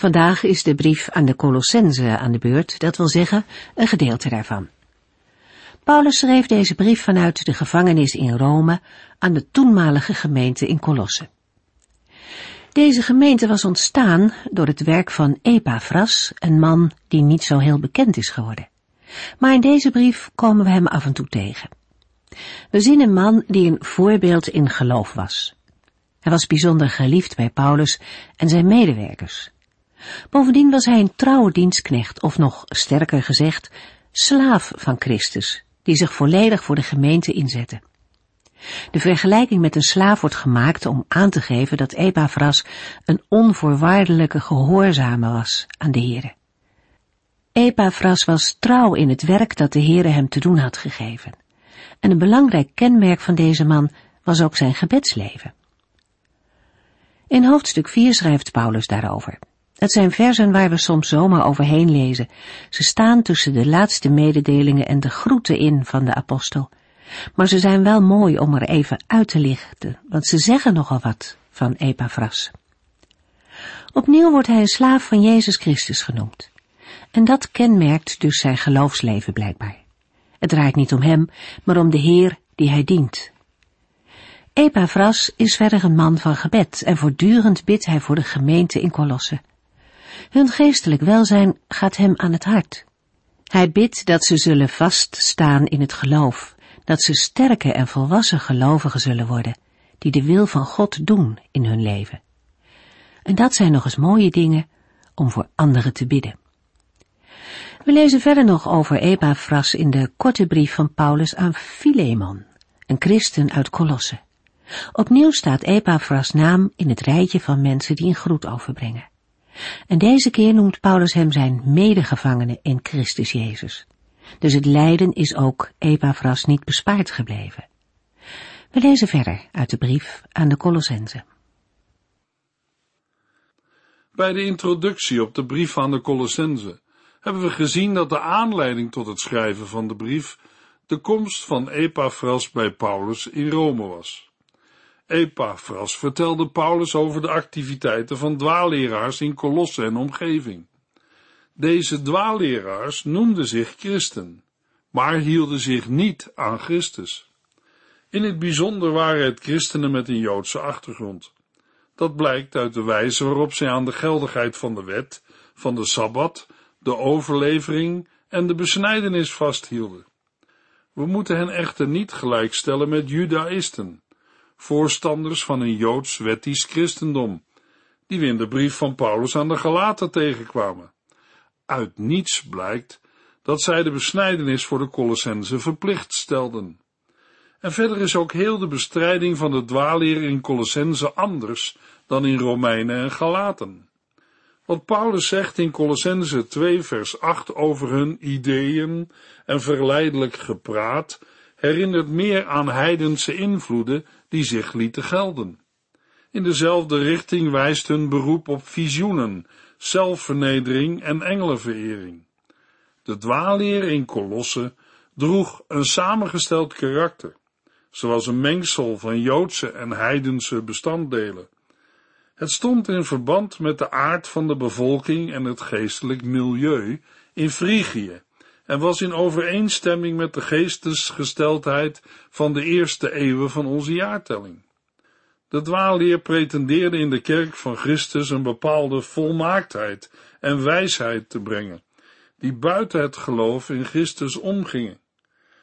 Vandaag is de brief aan de Colossense aan de beurt, dat wil zeggen een gedeelte daarvan. Paulus schreef deze brief vanuit de gevangenis in Rome aan de toenmalige gemeente in Colosse. Deze gemeente was ontstaan door het werk van Epaphras, een man die niet zo heel bekend is geworden. Maar in deze brief komen we hem af en toe tegen. We zien een man die een voorbeeld in geloof was. Hij was bijzonder geliefd bij Paulus en zijn medewerkers. Bovendien was hij een trouwe dienstknecht, of nog sterker gezegd, slaaf van Christus, die zich volledig voor de gemeente inzette. De vergelijking met een slaaf wordt gemaakt om aan te geven dat Epaphras een onvoorwaardelijke gehoorzame was aan de Heere. Epaphras was trouw in het werk dat de Heere hem te doen had gegeven. En een belangrijk kenmerk van deze man was ook zijn gebedsleven. In hoofdstuk 4 schrijft Paulus daarover. Het zijn versen waar we soms zomaar overheen lezen. Ze staan tussen de laatste mededelingen en de groeten in van de apostel. Maar ze zijn wel mooi om er even uit te lichten, want ze zeggen nogal wat van Epaphras. Opnieuw wordt hij een slaaf van Jezus Christus genoemd. En dat kenmerkt dus zijn geloofsleven blijkbaar. Het draait niet om hem, maar om de Heer die hij dient. Epaphras is verder een man van gebed en voortdurend bidt hij voor de gemeente in Colosse. Hun geestelijk welzijn gaat hem aan het hart. Hij bidt dat ze zullen vaststaan in het geloof, dat ze sterke en volwassen gelovigen zullen worden, die de wil van God doen in hun leven. En dat zijn nog eens mooie dingen om voor anderen te bidden. We lezen verder nog over Epaphras in de korte brief van Paulus aan Philemon, een christen uit Colosse. Opnieuw staat Epaphras naam in het rijtje van mensen die een groet overbrengen. En deze keer noemt Paulus hem zijn medegevangene in Christus Jezus. Dus het lijden is ook Epaphras niet bespaard gebleven. We lezen verder uit de brief aan de Colossense. Bij de introductie op de brief aan de Colossense hebben we gezien dat de aanleiding tot het schrijven van de brief de komst van Epaphras bij Paulus in Rome was. Epaphras vertelde Paulus over de activiteiten van dwaalleraars in Colosse en omgeving. Deze dwaalleraars noemden zich christen, maar hielden zich niet aan Christus. In het bijzonder waren het christenen met een Joodse achtergrond. Dat blijkt uit de wijze waarop zij aan de geldigheid van de wet, van de Sabbat, de overlevering en de besnijdenis vasthielden. We moeten hen echter niet gelijkstellen met judaïsten, voorstanders van een Joods wettisch christendom, die we in de brief van Paulus aan de Galaten tegenkwamen. Uit niets blijkt dat zij de besnijdenis voor de Colossense verplicht stelden. En verder is ook heel de bestrijding van de dwaalleer in Colossense anders dan in Romeinen en Galaten. Wat Paulus zegt in Colossense 2 vers 8 over hun ideeën en verleidelijk gepraat, herinnert meer aan heidense invloeden die zich lieten gelden. In dezelfde richting wijst hun beroep op visioenen, zelfvernedering en engelenverering. De dwaalleer in Kolosse droeg een samengesteld karakter, zoals een mengsel van Joodse en heidense bestanddelen. Het stond in verband met de aard van de bevolking en het geestelijk milieu in Frigië en was in overeenstemming met de geestesgesteldheid van de eerste eeuwen van onze jaartelling. De dwaalleer pretendeerde in de kerk van Christus een bepaalde volmaaktheid en wijsheid te brengen, die buiten het geloof in Christus omgingen,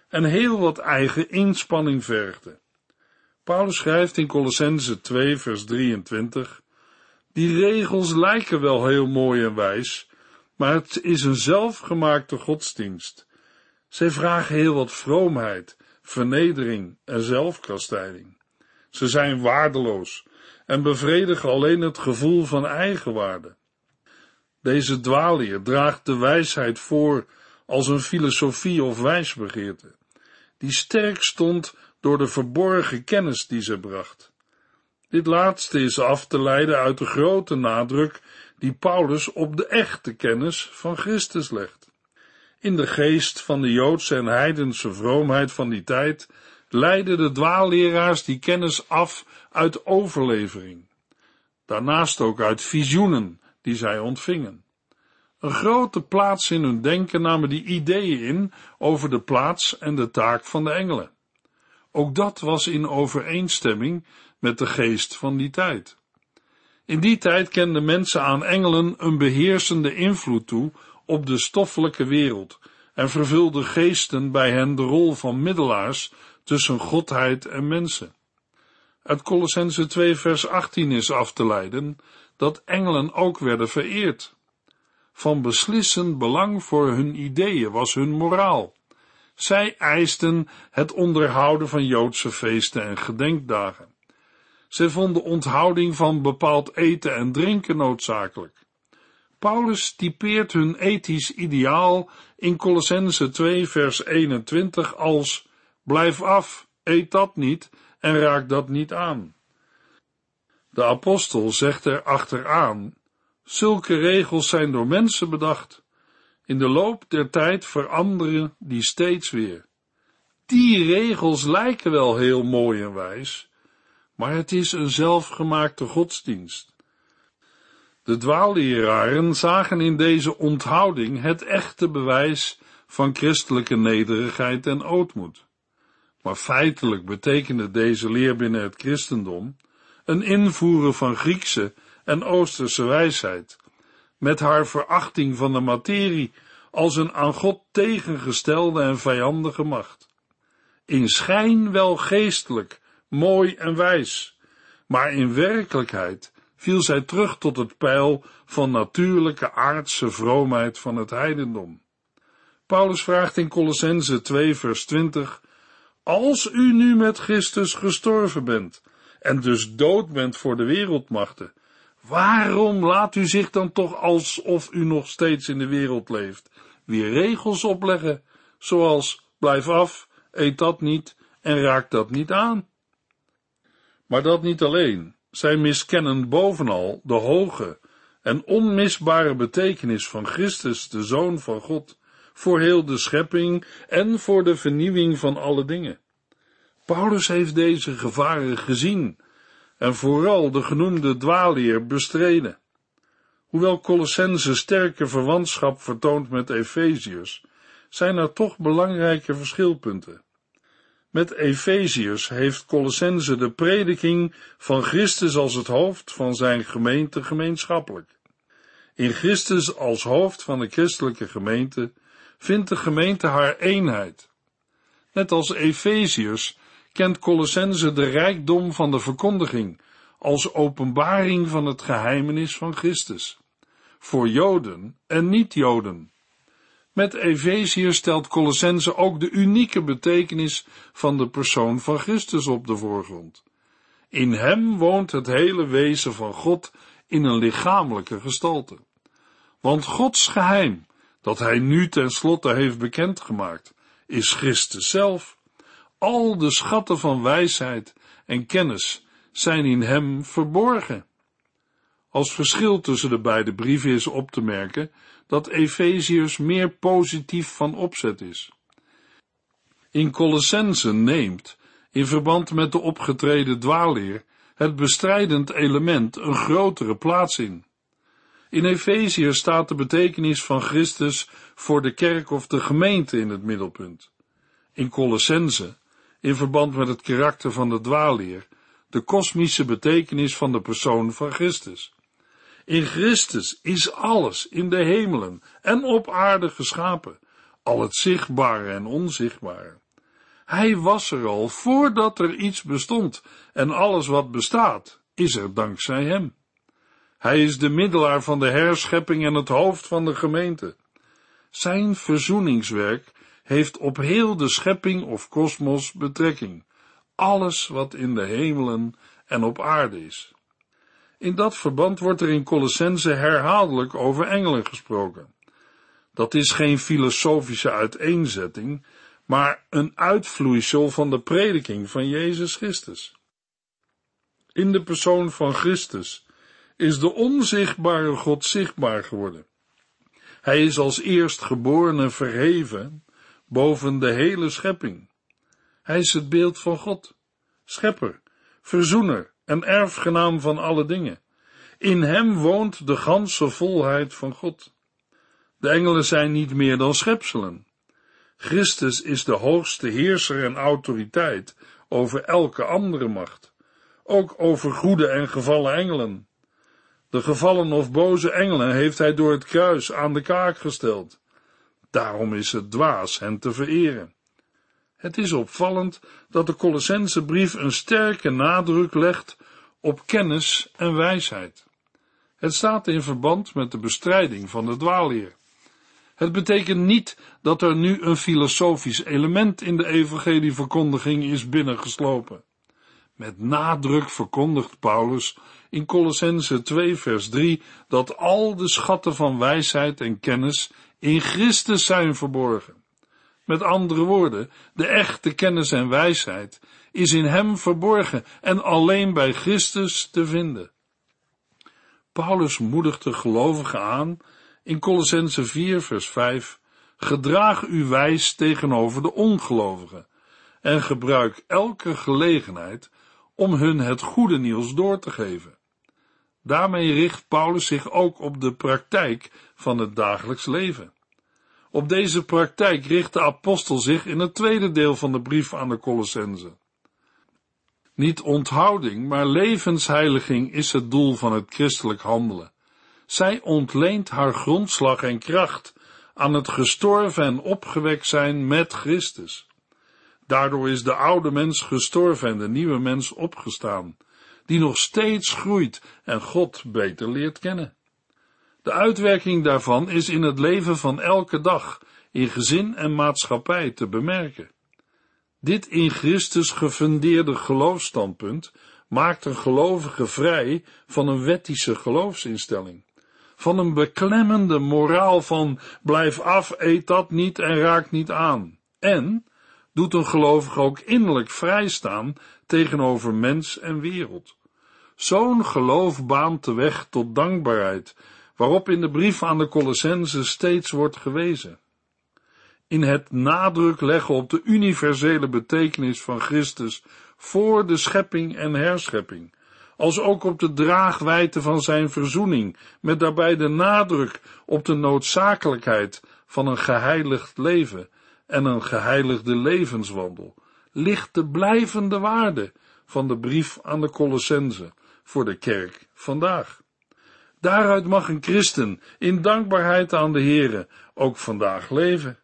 en heel wat eigen inspanning vergde. Paulus schrijft in Colossense 2 vers 23, die regels lijken wel heel mooi en wijs, maar het is een zelfgemaakte godsdienst. Zij vragen heel wat vroomheid, vernedering en zelfkastijding. Ze zijn waardeloos en bevredigen alleen het gevoel van eigenwaarde. Deze dwaalleer draagt de wijsheid voor als een filosofie of wijsbegeerte, die sterk stond door de verborgen kennis die ze bracht. Dit laatste is af te leiden uit de grote nadruk die Paulus op de echte kennis van Christus legt. In de geest van de Joodse en heidense vroomheid van die tijd leidden de dwaalleraars die kennis af uit overlevering. Daarnaast ook uit visioenen die zij ontvingen. Een grote plaats in hun denken namen die ideeën in over de plaats en de taak van de engelen. Ook dat was in overeenstemming met de geest van die tijd. In die tijd kenden mensen aan engelen een beheersende invloed toe op de stoffelijke wereld en vervulden geesten bij hen de rol van middelaars tussen godheid en mensen. Uit Colossense 2 vers 18 is af te leiden dat engelen ook werden vereerd. Van beslissend belang voor hun ideeën was hun moraal. Zij eisten het onderhouden van Joodse feesten en gedenkdagen. Zij vonden onthouding van bepaald eten en drinken noodzakelijk. Paulus typeert hun ethisch ideaal in Colossense 2 vers 21 als blijf af, eet dat niet en raak dat niet aan. De apostel zegt er achteraan, zulke regels zijn door mensen bedacht. In de loop der tijd veranderen die steeds weer. Die regels lijken wel heel mooi en wijs, maar het is een zelfgemaakte godsdienst. De dwaalleraren zagen in deze onthouding het echte bewijs van christelijke nederigheid en ootmoed. Maar feitelijk betekende deze leer binnen het christendom een invoeren van Griekse en Oosterse wijsheid, met haar verachting van de materie als een aan God tegengestelde en vijandige macht. In schijn wel geestelijk, mooi en wijs, maar in werkelijkheid viel zij terug tot het pijl van natuurlijke aardse vroomheid van het heidendom. Paulus vraagt in Colossense 2 vers 20, als u nu met Christus gestorven bent en dus dood bent voor de wereldmachten, waarom laat u zich dan toch alsof u nog steeds in de wereld leeft, weer regels opleggen, zoals blijf af, eet dat niet en raak dat niet aan? Maar dat niet alleen. Zij miskennen bovenal de hoge en onmisbare betekenis van Christus, de Zoon van God, voor heel de schepping en voor de vernieuwing van alle dingen. Paulus heeft deze gevaren gezien en vooral de genoemde dwaalleer bestreden. Hoewel Colossense sterke verwantschap vertoont met Efeziërs, zijn er toch belangrijke verschilpunten. Met Efeziërs heeft Colossense de prediking van Christus als het hoofd van zijn gemeente gemeenschappelijk. In Christus als hoofd van de christelijke gemeente vindt de gemeente haar eenheid. Net als Efeziërs kent Colossense de rijkdom van de verkondiging als openbaring van het geheimenis van Christus. Voor Joden en niet-Joden. Met Efeziër stelt Colossense ook de unieke betekenis van de persoon van Christus op de voorgrond. In hem woont het hele wezen van God in een lichamelijke gestalte. Want Gods geheim, dat hij nu ten slotte heeft bekendgemaakt, is Christus zelf. Al de schatten van wijsheid en kennis zijn in hem verborgen. Als verschil tussen de beide brieven is op te merken dat Efeziërs meer positief van opzet is. In Colossense neemt, in verband met de opgetreden dwaalleer, het bestrijdend element een grotere plaats in. In Efeziër staat de betekenis van Christus voor de kerk of de gemeente in het middelpunt. In Colossense, in verband met het karakter van de dwaalleer, de kosmische betekenis van de persoon van Christus. In Christus is alles in de hemelen en op aarde geschapen, al het zichtbare en onzichtbare. Hij was er al voordat er iets bestond en alles wat bestaat is er dankzij hem. Hij is de middelaar van de herschepping en het hoofd van de gemeente. Zijn verzoeningswerk heeft op heel de schepping of kosmos betrekking, alles wat in de hemelen en op aarde is. In dat verband wordt er in Colossense herhaaldelijk over engelen gesproken. Dat is geen filosofische uiteenzetting, maar een uitvloeisel van de prediking van Jezus Christus. In de persoon van Christus is de onzichtbare God zichtbaar geworden. Hij is als eerstgeborene verheven boven de hele schepping. Hij is het beeld van God, schepper, verzoener en erfgenaam van alle dingen. In hem woont de ganse volheid van God. De engelen zijn niet meer dan schepselen. Christus is de hoogste heerser en autoriteit over elke andere macht, ook over goede en gevallen engelen. De gevallen of boze engelen heeft hij door het kruis aan de kaak gesteld. Daarom is het dwaas hen te vereren. Het is opvallend dat de Colossense brief een sterke nadruk legt op kennis en wijsheid. Het staat in verband met de bestrijding van de dwaalleer. Het betekent niet dat er nu een filosofisch element in de evangelieverkondiging is binnengeslopen. Met nadruk verkondigt Paulus in Colossense 2 vers 3 dat al de schatten van wijsheid en kennis in Christus zijn verborgen. Met andere woorden, de echte kennis en wijsheid is in hem verborgen en alleen bij Christus te vinden. Paulus moedigt de gelovigen aan in Colossense 4 vers 5, gedraag u wijs tegenover de ongelovigen en gebruik elke gelegenheid om hun het goede nieuws door te geven. Daarmee richt Paulus zich ook op de praktijk van het dagelijks leven. Op deze praktijk richt de apostel zich in het tweede deel van de brief aan de Colossense. Niet onthouding, maar levensheiliging is het doel van het christelijk handelen. Zij ontleent haar grondslag en kracht aan het gestorven en opgewekt zijn met Christus. Daardoor is de oude mens gestorven en de nieuwe mens opgestaan, die nog steeds groeit en God beter leert kennen. De uitwerking daarvan is in het leven van elke dag, in gezin en maatschappij te bemerken. Dit in Christus gefundeerde geloofstandpunt maakt een gelovige vrij van een wettische geloofsinstelling, van een beklemmende moraal van blijf af, eet dat niet en raak niet aan, en doet een gelovige ook innerlijk vrijstaan tegenover mens en wereld. Zo'n geloof baant de weg tot dankbaarheid, waarop in de brief aan de Colossense steeds wordt gewezen. In het nadruk leggen op de universele betekenis van Christus voor de schepping en herschepping, als ook op de draagwijte van zijn verzoening, met daarbij de nadruk op de noodzakelijkheid van een geheiligd leven en een geheiligde levenswandel, ligt de blijvende waarde van de brief aan de Colossense voor de kerk vandaag. Daaruit mag een christen in dankbaarheid aan de Here ook vandaag leven.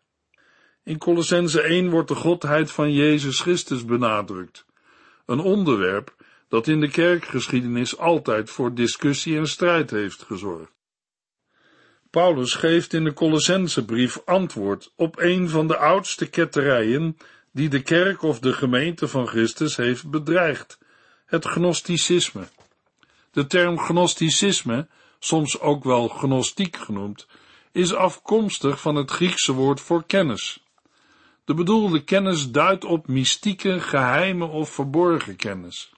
In Colossense 1 wordt de godheid van Jezus Christus benadrukt. Een onderwerp dat in de kerkgeschiedenis altijd voor discussie en strijd heeft gezorgd. Paulus geeft in de Colossensebrief antwoord op een van de oudste ketterijen die de kerk of de gemeente van Christus heeft bedreigd, het gnosticisme. De term gnosticisme soms ook wel gnostiek genoemd, is afkomstig van het Griekse woord voor kennis. De bedoelde kennis duidt op mystieke, geheime of verborgen kennis.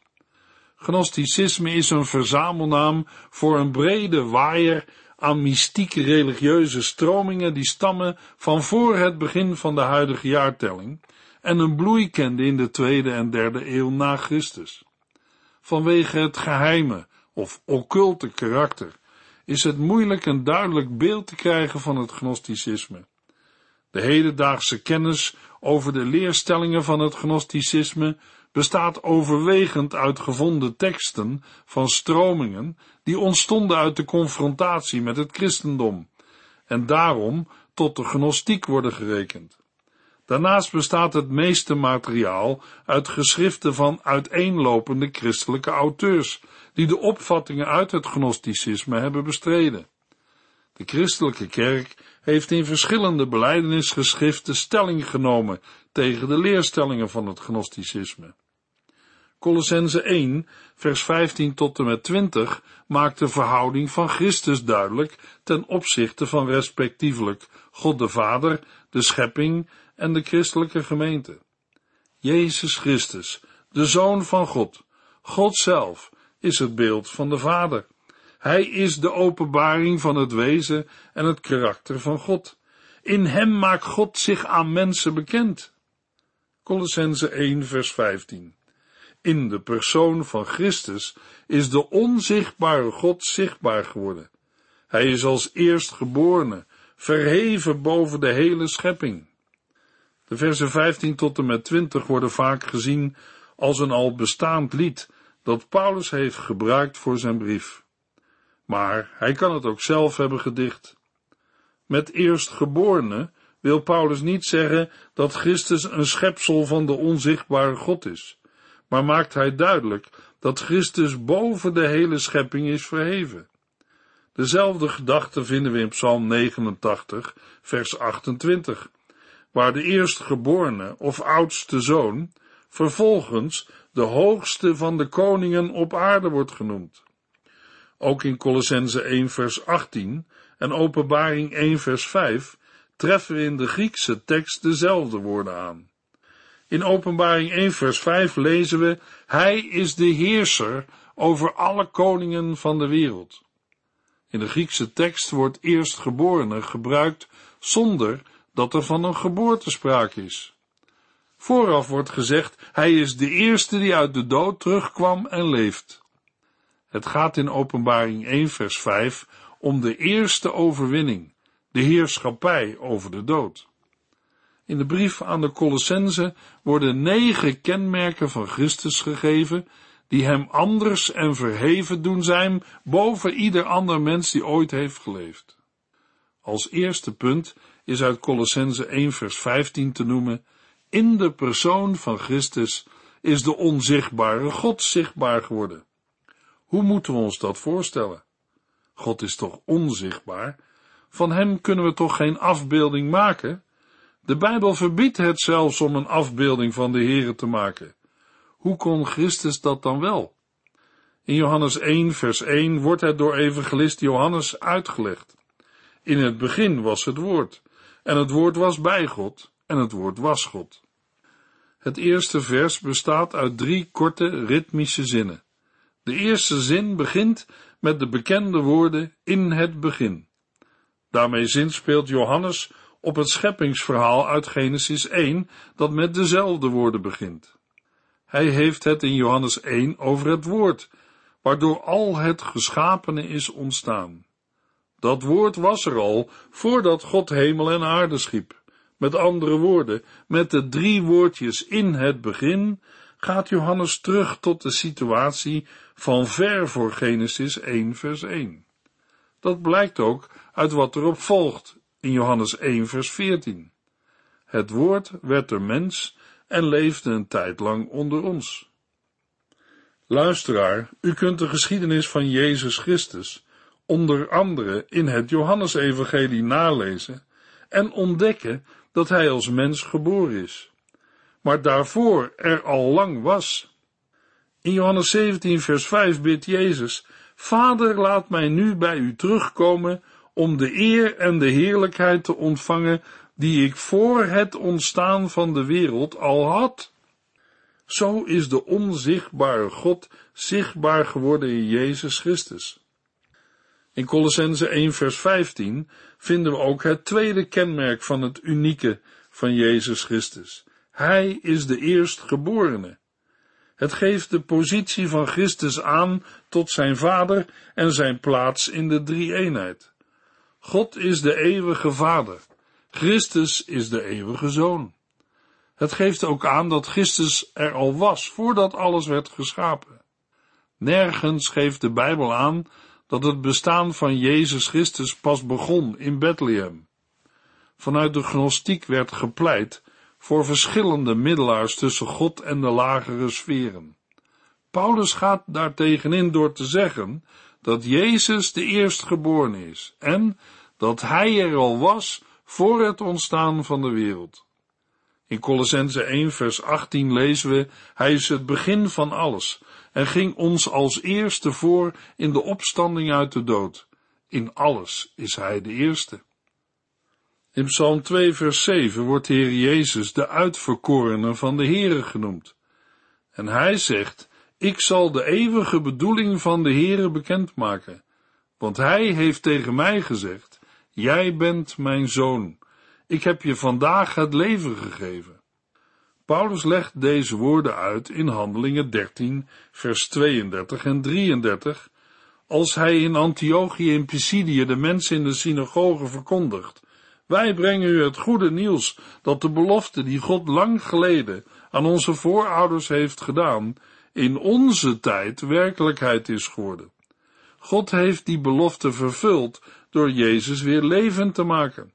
Gnosticisme is een verzamelnaam voor een brede waaier aan mystieke religieuze stromingen die stammen van voor het begin van de huidige jaartelling en een bloei kende in de tweede en derde eeuw na Christus. Vanwege het geheime of occulte karakter is het moeilijk een duidelijk beeld te krijgen van het gnosticisme. De hedendaagse kennis over de leerstellingen van het gnosticisme bestaat overwegend uit gevonden teksten van stromingen die ontstonden uit de confrontatie met het christendom en daarom tot de gnostiek worden gerekend. Daarnaast bestaat het meeste materiaal uit geschriften van uiteenlopende christelijke auteurs, die de opvattingen uit het gnosticisme hebben bestreden. De christelijke kerk heeft in verschillende beleidenisgeschriften stelling genomen tegen de leerstellingen van het gnosticisme. Colossense 1, vers 15 tot en met 20 maakt de verhouding van Christus duidelijk ten opzichte van respectievelijk God de Vader, de schepping en de christelijke gemeente. Jezus Christus, de Zoon van God, God zelf, is het beeld van de Vader. Hij is de openbaring van het wezen en het karakter van God. In hem maakt God zich aan mensen bekend. Colossense 1 vers 15 In de persoon van Christus is de onzichtbare God zichtbaar geworden. Hij is als eerstgeborene, verheven boven de hele schepping. De versen 15 tot en met 20 worden vaak gezien als een al bestaand lied dat Paulus heeft gebruikt voor zijn brief. Maar hij kan het ook zelf hebben gedicht. Met eerstgeborene wil Paulus niet zeggen dat Christus een schepsel van de onzichtbare God is, maar maakt hij duidelijk dat Christus boven de hele schepping is verheven. Dezelfde gedachte vinden we in Psalm 89, vers 28, waar de eerstgeborene of oudste zoon vervolgens de hoogste van de koningen op aarde wordt genoemd. Ook in Colossense 1 vers 18 en Openbaring 1 vers 5 treffen we in de Griekse tekst dezelfde woorden aan. In Openbaring 1 vers 5 lezen we, Hij is de heerser over alle koningen van de wereld. In de Griekse tekst wordt eerstgeborene gebruikt zonder dat er van een geboorte sprake is. Vooraf wordt gezegd, hij is de eerste die uit de dood terugkwam en leeft. Het gaat in Openbaring 1 vers 5 om de eerste overwinning, de heerschappij over de dood. In de brief aan de Colossense worden negen kenmerken van Christus gegeven, die hem anders en verheven doen zijn boven ieder ander mens die ooit heeft geleefd. Als eerste punt is uit Colossense 1 vers 15 te noemen, in de persoon van Christus is de onzichtbare God zichtbaar geworden. Hoe moeten we ons dat voorstellen? God is toch onzichtbaar? Van hem kunnen we toch geen afbeelding maken? De Bijbel verbiedt het zelfs om een afbeelding van de Here te maken. Hoe kon Christus dat dan wel? In Johannes 1, vers 1 wordt het door evangelist Johannes uitgelegd. In het begin was het woord, en het woord was bij God, en het woord was God. Het eerste vers bestaat uit drie korte ritmische zinnen. De eerste zin begint met de bekende woorden in het begin. Daarmee zinspeelt Johannes op het scheppingsverhaal uit Genesis 1, dat met dezelfde woorden begint. Hij heeft het in Johannes 1 over het woord, waardoor al het geschapene is ontstaan. Dat woord was er al voordat God hemel en aarde schiep. Met andere woorden, met de drie woordjes in het begin gaat Johannes terug tot de situatie van ver voor Genesis 1 vers 1. Dat blijkt ook uit wat erop volgt in Johannes 1 vers 14. Het woord werd er mens en leefde een tijd lang onder ons. Luisteraar, u kunt de geschiedenis van Jezus Christus onder andere in het Johannesevangelie nalezen en ontdekken dat hij als mens geboren is, maar daarvoor er al lang was. In Johannes 17, vers 5 bidt Jezus: Vader, laat mij nu bij u terugkomen om de eer en de heerlijkheid te ontvangen die ik voor het ontstaan van de wereld al had. Zo is de onzichtbare God zichtbaar geworden in Jezus Christus. In Colossense 1 vers 15 vinden we ook het tweede kenmerk van het unieke van Jezus Christus. Hij is de eerstgeborene. Het geeft de positie van Christus aan tot zijn vader en zijn plaats in de drie-eenheid. God is de eeuwige vader. Christus is de eeuwige zoon. Het geeft ook aan dat Christus er al was voordat alles werd geschapen. Nergens geeft de Bijbel aan dat het bestaan van Jezus Christus pas begon in Bethlehem. Vanuit de gnostiek werd gepleit voor verschillende middelaars tussen God en de lagere sferen. Paulus gaat daartegen in door te zeggen dat Jezus de eerstgeborene is en dat hij er al was voor het ontstaan van de wereld. In Colossense 1 vers 18 lezen we, Hij is het begin van alles en ging ons als eerste voor in de opstanding uit de dood. In alles is Hij de eerste. In Psalm 2 vers 7 wordt de Heer Jezus de uitverkorene van de Heere genoemd. En Hij zegt, ik zal de eeuwige bedoeling van de Heere bekendmaken, want Hij heeft tegen mij gezegd, Jij bent mijn zoon, ik heb je vandaag het leven gegeven. Paulus legt deze woorden uit in Handelingen 13, vers 32 en 33, als hij in Antiochië in Pisidië de mensen in de synagoge verkondigt. Wij brengen u het goede nieuws dat de belofte die God lang geleden aan onze voorouders heeft gedaan, in onze tijd werkelijkheid is geworden. God heeft die belofte vervuld door Jezus weer levend te maken.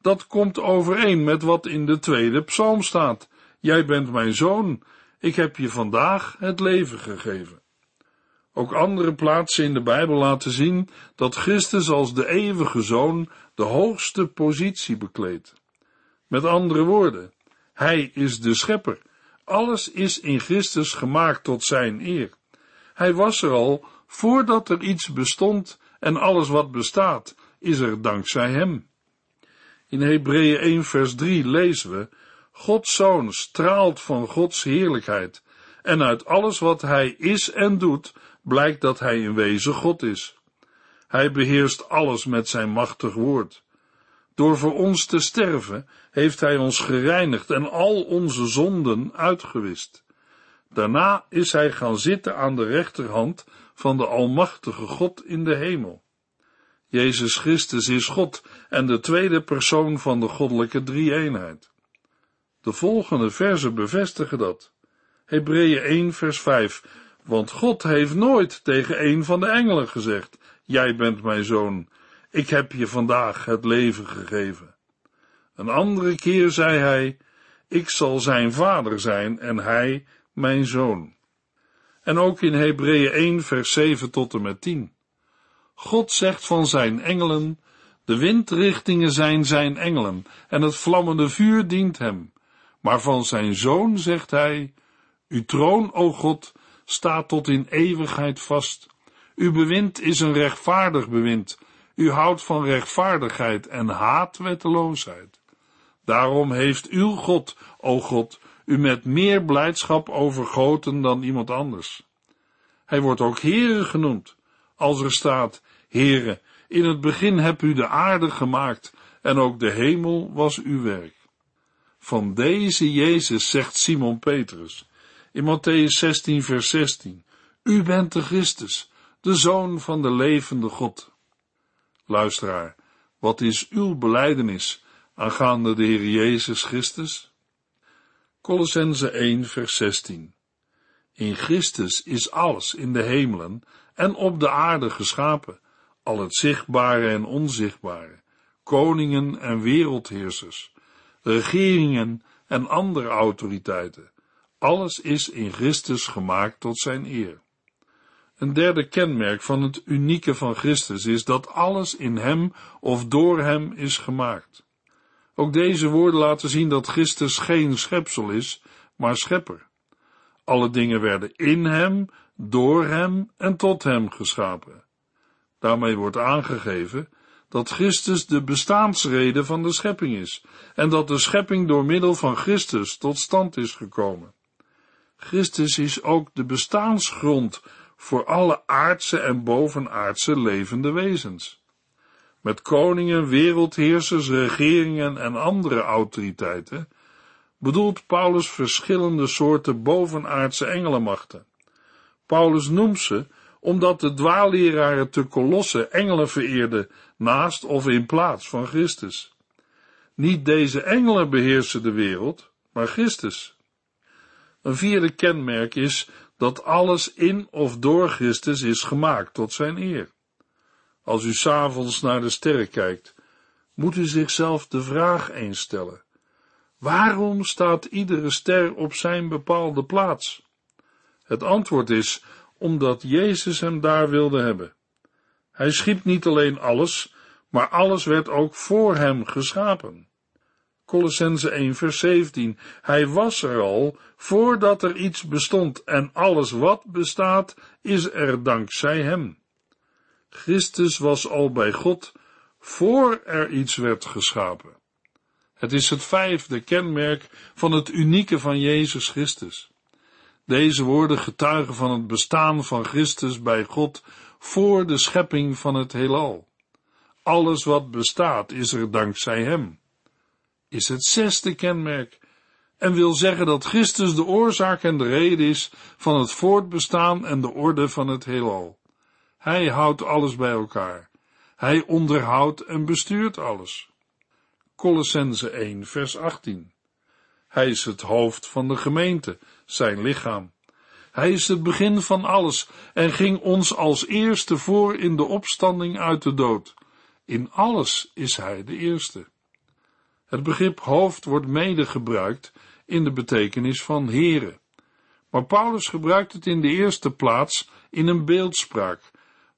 Dat komt overeen met wat in de tweede psalm staat. Jij bent mijn zoon, ik heb je vandaag het leven gegeven. Ook andere plaatsen in de Bijbel laten zien dat Christus als de eeuwige zoon de hoogste positie bekleedt. Met andere woorden, hij is de schepper. Alles is in Christus gemaakt tot zijn eer. Hij was er al voordat er iets bestond en alles wat bestaat is er dankzij hem. In Hebreeën 1 vers 3 lezen we, Gods Zoon straalt van Gods heerlijkheid en uit alles wat hij is en doet blijkt dat hij in wezen God is. Hij beheerst alles met zijn machtig woord. Door voor ons te sterven heeft hij ons gereinigd en al onze zonden uitgewist. Daarna is hij gaan zitten aan de rechterhand van de Almachtige God in de hemel. Jezus Christus is God en de tweede persoon van de goddelijke drie-eenheid. De volgende versen bevestigen dat. Hebreeën 1 vers 5 Want God heeft nooit tegen een van de engelen gezegd, Jij bent mijn zoon, ik heb je vandaag het leven gegeven. Een andere keer zei hij, ik zal zijn vader zijn en hij mijn zoon. En ook in Hebreeën 1 vers 7 tot en met 10. God zegt van zijn engelen, de windrichtingen zijn zijn engelen en het vlammende vuur dient hem. Maar van zijn zoon zegt hij, uw troon, o God, staat tot in eeuwigheid vast. Uw bewind is een rechtvaardig bewind. U houdt van rechtvaardigheid en haat wetteloosheid. Daarom heeft uw God, o God, u met meer blijdschap overgoten dan iemand anders. Hij wordt ook Heere genoemd, als er staat, Heere, in het begin heb u de aarde gemaakt en ook de hemel was uw werk. Van deze Jezus zegt Simon Petrus in Matthäus 16 vers 16, U bent de Christus, de Zoon van de levende God. Luisteraar, wat is uw beleidenis aangaande de Heer Jezus Christus? Colossense 1 vers 16 In Christus is alles in de hemelen en op de aarde geschapen, al het zichtbare en onzichtbare, koningen en wereldheersers, regeringen en andere autoriteiten. Alles is in Christus gemaakt tot zijn eer. Een derde kenmerk van het unieke van Christus is dat alles in hem of door hem is gemaakt. Ook deze woorden laten zien dat Christus geen schepsel is, maar schepper. Alle dingen werden in hem, door hem en tot hem geschapen. Daarmee wordt aangegeven dat Christus de bestaansrede van de schepping is en dat de schepping door middel van Christus tot stand is gekomen. Christus is ook de bestaansgrond voor alle aardse en bovenaardse levende wezens. Met koningen, wereldheersers, regeringen en andere autoriteiten bedoelt Paulus verschillende soorten bovenaardse engelenmachten. Paulus noemt ze omdat de dwaalleraren te Kolosse engelen vereerden naast of in plaats van Christus. Niet deze engelen beheersen de wereld, maar Christus. Een vierde kenmerk is dat alles in of door Christus is gemaakt tot zijn eer. Als u s'avonds naar de sterren kijkt, moet u zichzelf de vraag eens stellen. Waarom staat iedere ster op zijn bepaalde plaats? Het antwoord is omdat Jezus hem daar wilde hebben. Hij schiep niet alleen alles, maar alles werd ook voor hem geschapen. Colossense 1 vers 17. Hij was er al voordat er iets bestond en alles wat bestaat is er dankzij hem. Christus was al bij God voor er iets werd geschapen. Het is het vijfde kenmerk van het unieke van Jezus Christus. Deze woorden getuigen van het bestaan van Christus bij God voor de schepping van het heelal. Alles wat bestaat is er dankzij Hem. Is het zesde kenmerk en wil zeggen dat Christus de oorzaak en de reden is van het voortbestaan en de orde van het heelal. Hij houdt alles bij elkaar. Hij onderhoudt en bestuurt alles. Colossense 1 vers 18 Hij is het hoofd van de gemeente, zijn lichaam. Hij is het begin van alles en ging ons als eerste voor in de opstanding uit de dood. In alles is hij de eerste. Het begrip hoofd wordt mede gebruikt in de betekenis van heren. Maar Paulus gebruikt het in de eerste plaats in een beeldspraak,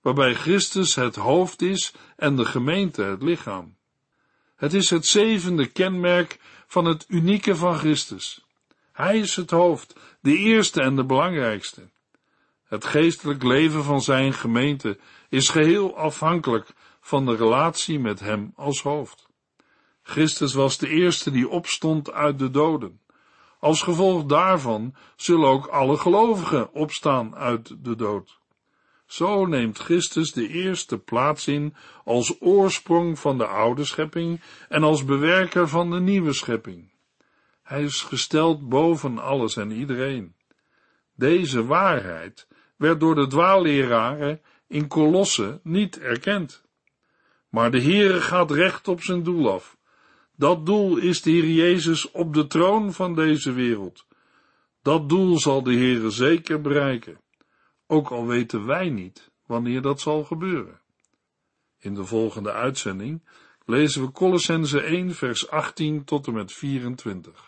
waarbij Christus het hoofd is en de gemeente het lichaam. Het is het zevende kenmerk van het unieke van Christus. Hij is het hoofd, de eerste en de belangrijkste. Het geestelijk leven van zijn gemeente is geheel afhankelijk van de relatie met hem als hoofd. Christus was de eerste die opstond uit de doden. Als gevolg daarvan zullen ook alle gelovigen opstaan uit de dood. Zo neemt Christus de eerste plaats in als oorsprong van de oude schepping en als bewerker van de nieuwe schepping. Hij is gesteld boven alles en iedereen. Deze waarheid werd door de dwaalleraren in Kolosse niet erkend. Maar de Heere gaat recht op zijn doel af. Dat doel is de Heer Jezus op de troon van deze wereld. Dat doel zal de Heere zeker bereiken, ook al weten wij niet wanneer dat zal gebeuren. In de volgende uitzending lezen we Colossense 1 vers 18 tot en met 24.